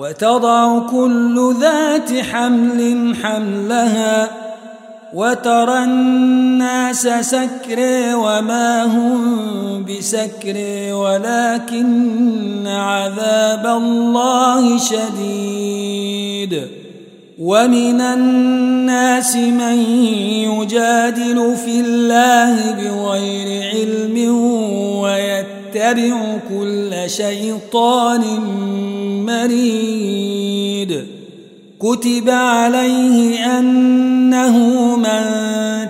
وتضع كل ذات حمل حملها وترى الناس سكري وما هم بسكري ولكن عذاب الله شديد ومن الناس من يجادل في الله بغير علم ويتبع كل شيطان مريد. كتب عليه أنه من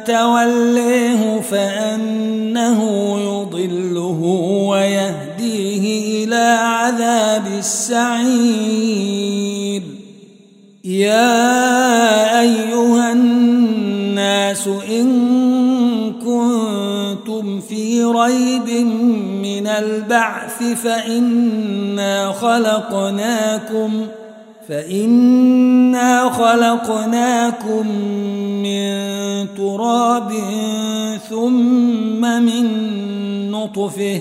توليه فأنه يضله ويهديه إلى عذاب السعير. يا أيها الناس إن كنتم في ريب من البعث فإنا خلقناكم فإنا خلقناكم من تراب ثم من نطفه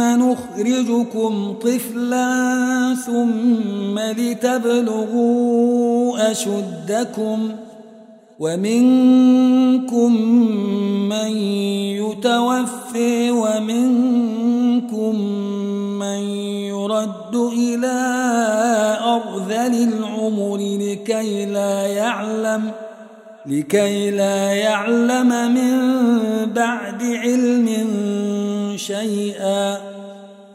نخرجكم طفلا ثم لتبلغوا أشدكم ومنكم من يتوفي ومنكم من يرد إلى أرذل العمر لكي لا يعلم لكي لا يعلم من بعد علم شيئا.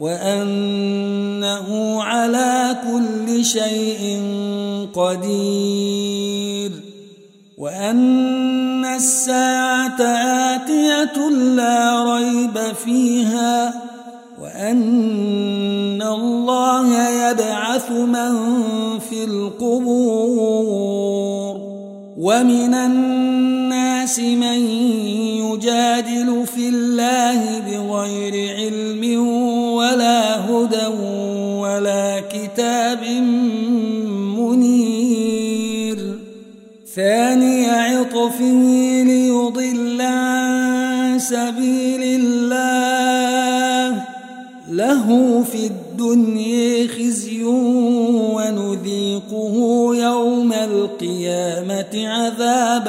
وأنه على كل شيء قدير وأن الساعة آتية لا ريب فيها وأن الله يبعث من في القبور ومن الناس من يجادل في الله بغير علم كتاب منير. ثاني عطفه ليضل عن سبيل الله. له في الدنيا خزي ونذيقه يوم القيامة عذاب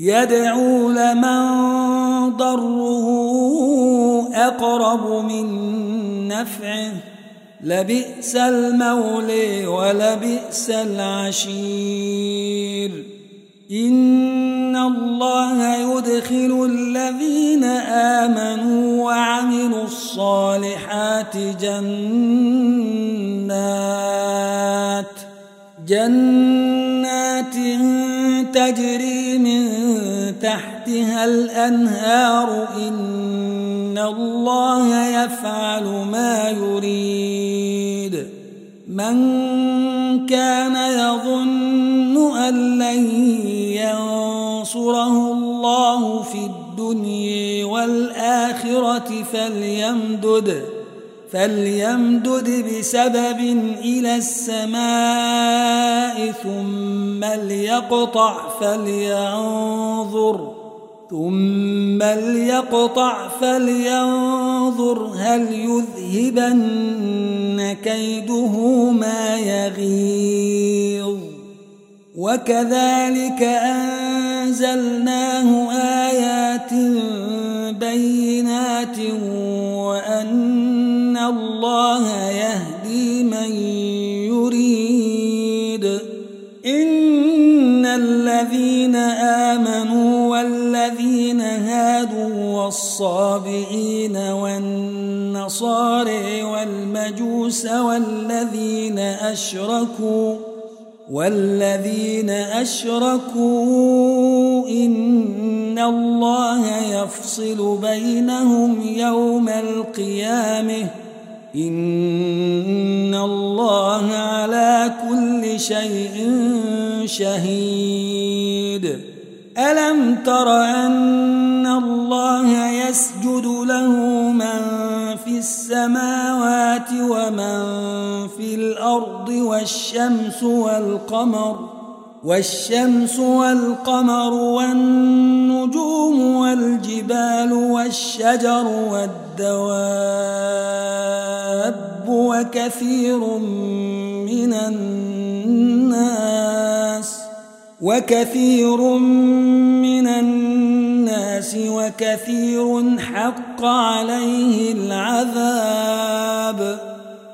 يدعو لمن ضره أقرب من نفعه. لبئس المولي ولبئس العشير. إن الله يدخل الذين آمنوا وعملوا الصالحات جنات جنات تجري من تحتها الأنهار إن الله يفعل ما يريد. من كان يظن أن لن ينصره الله في الدنيا والآخرة فليمدد. فليمدد بسبب إلى السماء ثم ليقطع فلينظر ثم ليقطع فلينظر هل يذهبن كيده ما يغيظ. وكذلك أنزلناه آيات بينات الله يهدي من يريد. إن الذين آمنوا والذين هادوا والصابئين والنصارى والمجوس والذين أشركوا والذين أشركوا إن الله يفصل بينهم يوم القيامة. إن الله على كل شيء شهيد. ألم تر أن الله يسجد له من في السماوات ومن في الأرض والشمس والقمر والشمس والقمر والنجوم والجبال والشجر والدواب وكثير من الناس وكثير من الناس وكثير حق عليه العذاب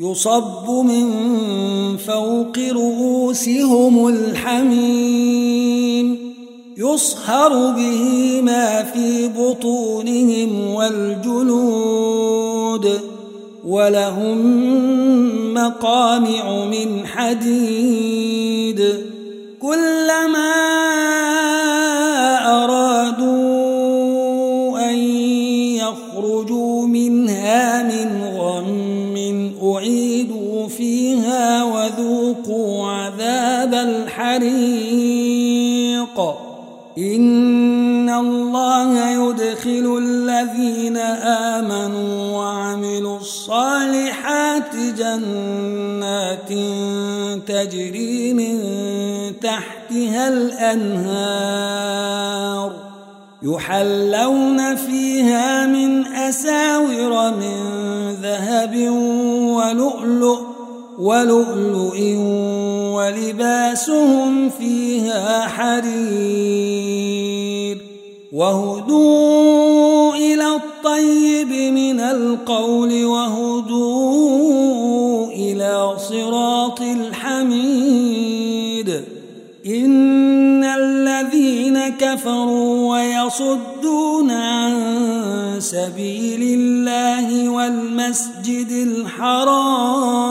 يصب من فوق رؤوسهم الحميم يصهر به ما في بطونهم والجلود ولهم مقامع من حديد. كلما إن الله يدخل الذين آمنوا وعملوا الصالحات جنات تجري من تحتها الأنهار يحلون فيها من أساور من ذهب ولؤلؤ ولؤلؤ ولباسهم فيها حرير وهدوا إلى الطيب من القول وهدوا إلى صراط الحميد إن الذين كفروا ويصدون عن سبيل الله والمسجد الحرام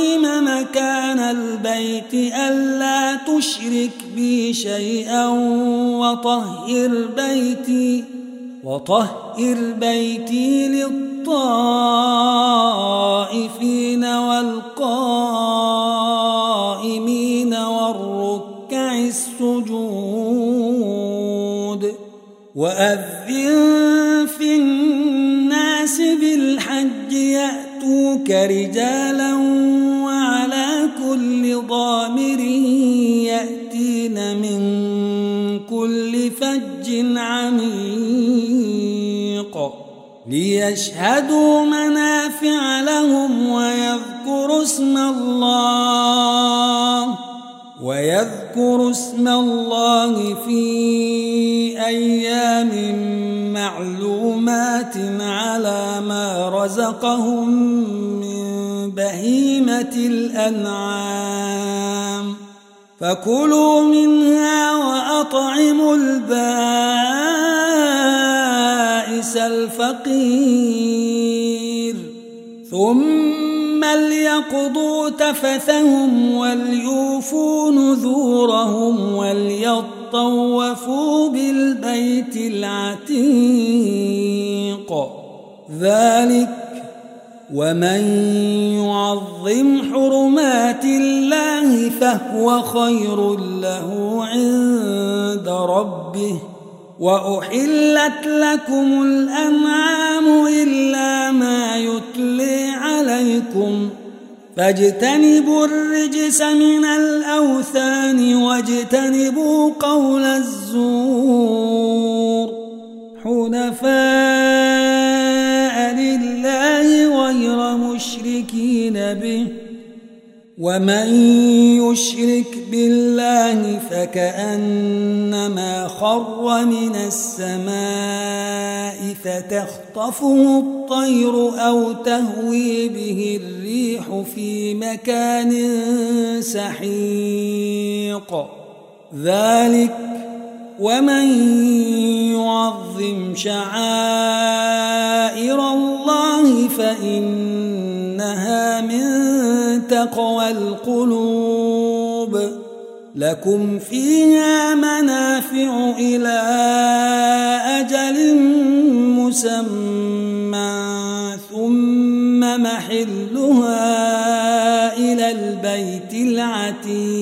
البيت ألا تشرك بي شيئا وطهر بيتي وطهر بيتي للطائفين والقائمين والركع السجود وأذن في الناس بالحج يأتوك رجالا عميق. ليشهدوا منافع لهم ويذكروا اسم الله. ويذكروا اسم الله في أيام معلومات على ما رزقهم من بهيمة الأنعام. فكلوا منها وأطعموا البائس الفقير. ثم ليقضوا تفثهم وليوفوا نذورهم وليطوفوا بالبيت العتيق. ذلك ومن يعظم حرمات الله فهو خير له عند ربه وأحلت لكم الأنعام إلا ما يتلي عليكم فاجتنبوا الرجس من الأوثان واجتنبوا قول الزور حنفاء به. ومن يشرك بالله فكأنما خر من السماء فتخطفه الطير أو تهوي به الريح في مكان سحيق. ذلك ومن يعظم شعائر الله فإنها من تقوى القلوب. لكم فيها منافع إلى أجل مسمى ثم محلها إلى البيت العتيق.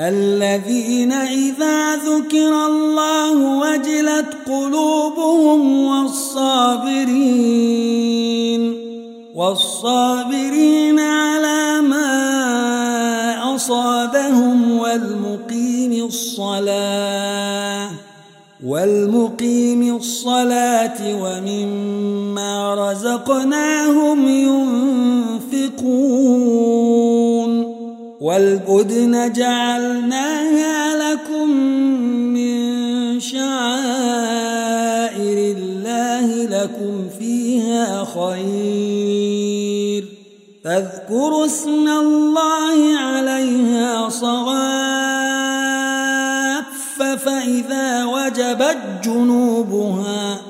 الذين إذا ذكر الله وجلت قلوبهم والصابرين والصابرين على ما أصابهم والمقيم الصلاة والمقيم الصلاة ومما رزقناهم ينفقون والبدن جعلناها لكم من شعائر الله لكم فيها خير. فاذكروا اسم الله عليها صواف فإذا وجبت جنوبها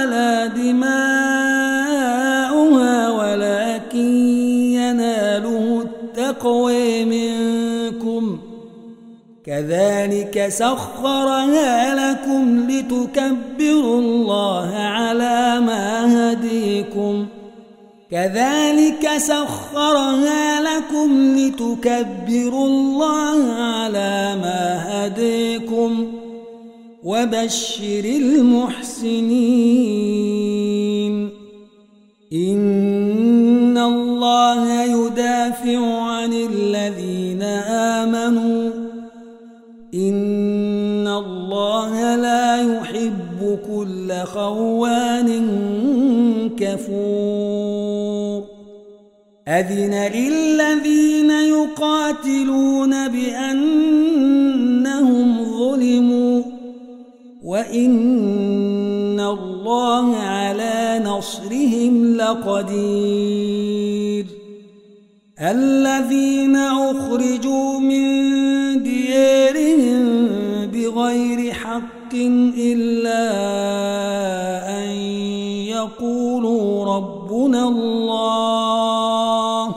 كذلك سخرها لكم لتكبروا الله على ما هديكم. كذلك سخرها لكم لتكبروا الله على ما هديكم. وبشر المحسنين. إن الله يدافع خوان كفور. أذن للذين يقاتلون بأنهم ظلموا وإن الله على نصرهم لقدير. الذين أخرجوا من ديارهم بغير حق ربنا الله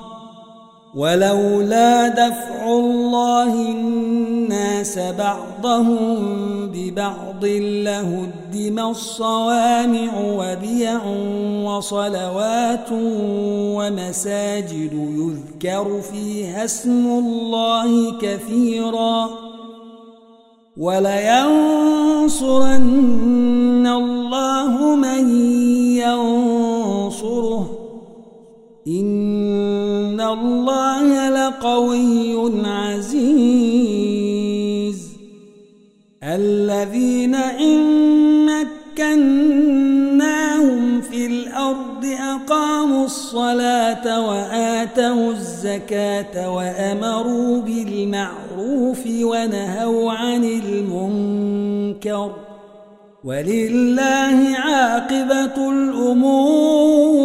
ولولا دفع الله الناس بعضهم ببعض لهدم الصوامع وبيع وصلوات ومساجد يذكر فيها اسم الله كثيرا ولينصرن الله من ينصره لقوي عزيز. الذين إن مكناهم في الأرض أقاموا الصلاة وآتوا الزكاة وأمروا بالمعروف ونهوا عن المنكر. ولله عاقبة الأمور.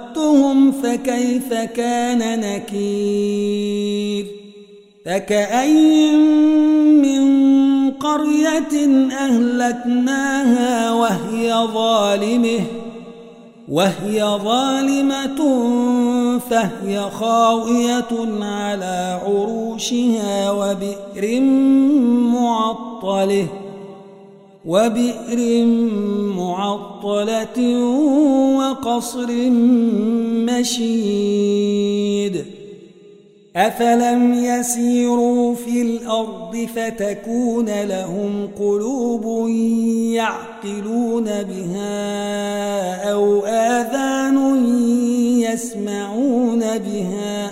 أخذتهم فكيف كان نكير؟ فكأي من قرية أهلكناها وهي ظالمة؟ وهي ظالمة فهي خاوية على عروشها وبئر معطلة. وبئر معطلة وقصر مشيد أفلم يسيروا في الأرض فتكون لهم قلوب يعقلون بها أو آذان يسمعون بها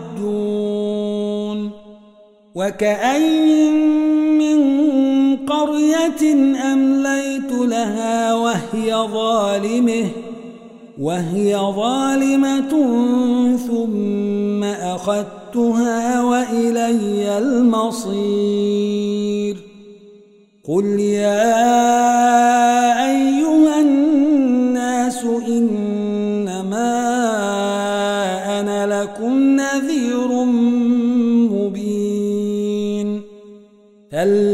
وكأي من قرية أمليت لها وهي ظالمه وهي ظالمة ثم أخذتها وإلي المصير قل يا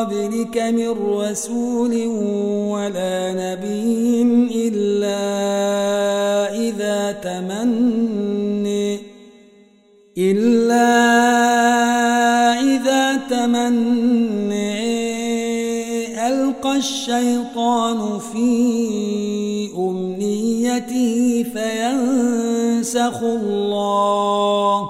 قبلك من رسول ولا نبي إلا إذا تمني إلا إذا تمني ألقى الشيطان في أمنيته فينسخ الله.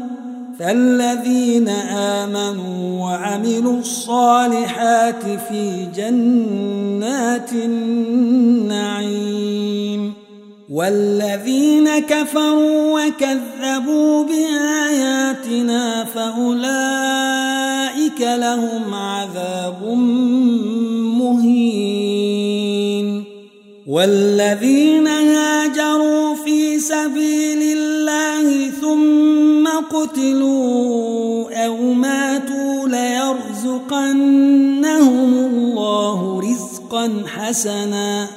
فالذين آمنوا وعملوا الصالحات في جنات النعيم والذين كفروا وكذبوا بآياتنا فأولئك لهم عذاب مهين والذين هاجروا في سبيل قتلوا أو ماتوا ليرزقنهم الله رزقا حسنا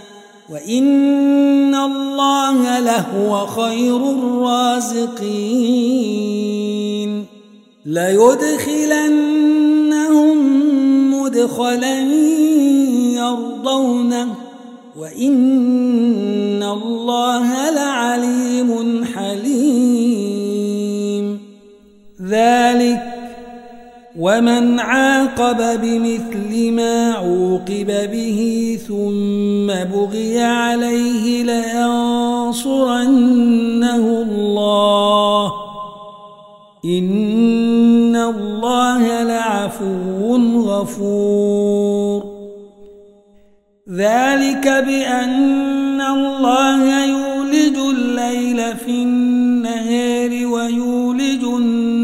وإن الله لهو خير الرازقين ليدخلنهم مدخلا يرضونه وإن الله لعليم ذلك ومن عاقب بمثل ما عوقب به ثم بغي عليه لينصرنه الله. إن الله لعفو غفور. ذلك بأن الله يولج الليل في النهار ويولج النهار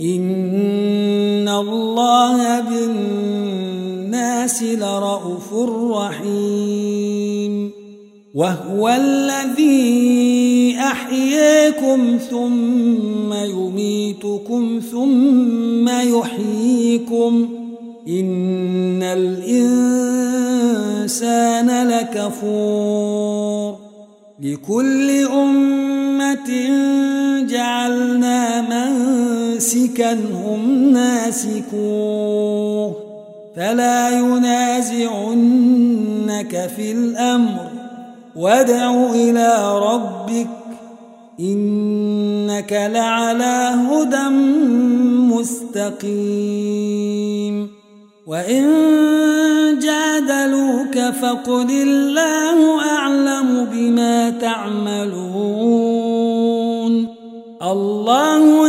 إن الله بالناس لرؤوف رحيم وهو الذي أحييكم ثم يميتكم ثم يحييكم إن الإنسان لكفور لكل أمة جعلنا منسكا هم ناسكوه فلا ينازعنك في الأمر وادع إلى ربك إنك لعلى هدى مستقيم وإن جادلوك فقل الله أعلم بما تعملون الله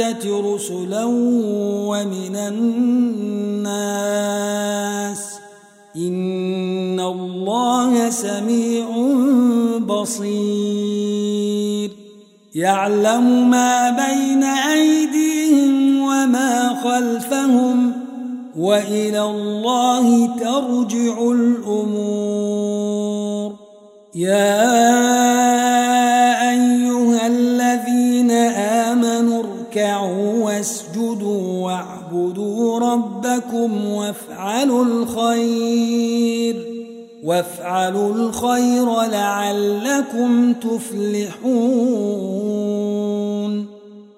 رسلا ومن الناس إن الله سميع بصير يعلم ما بين أيديهم وما خلفهم وإلى الله ترجع الأمور يا ربكم وافعلوا الخير وافعلوا الخير لعلكم تفلحون.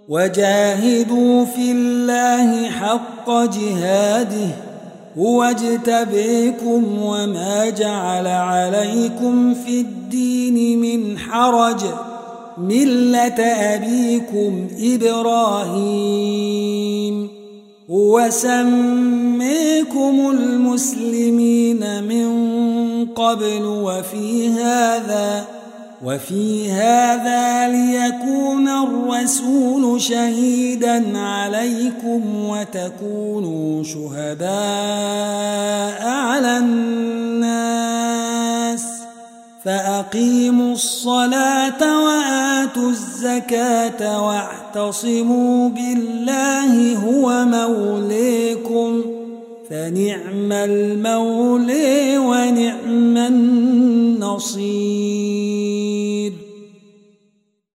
وجاهدوا في الله حق جهاده هو اجتبيكم وما جعل عليكم في الدين من حرج ملة أبيكم إبراهيم. هو سميكم المسلمين من قبل وفي هذا وفي هذا ليكون الرسول شهيدا عليكم وتكونوا شهداء على الناس. فأقيموا الصلاة وآتوا الزكاة واعتصموا بالله هو موليكم فنعم المولي ونعم النصير.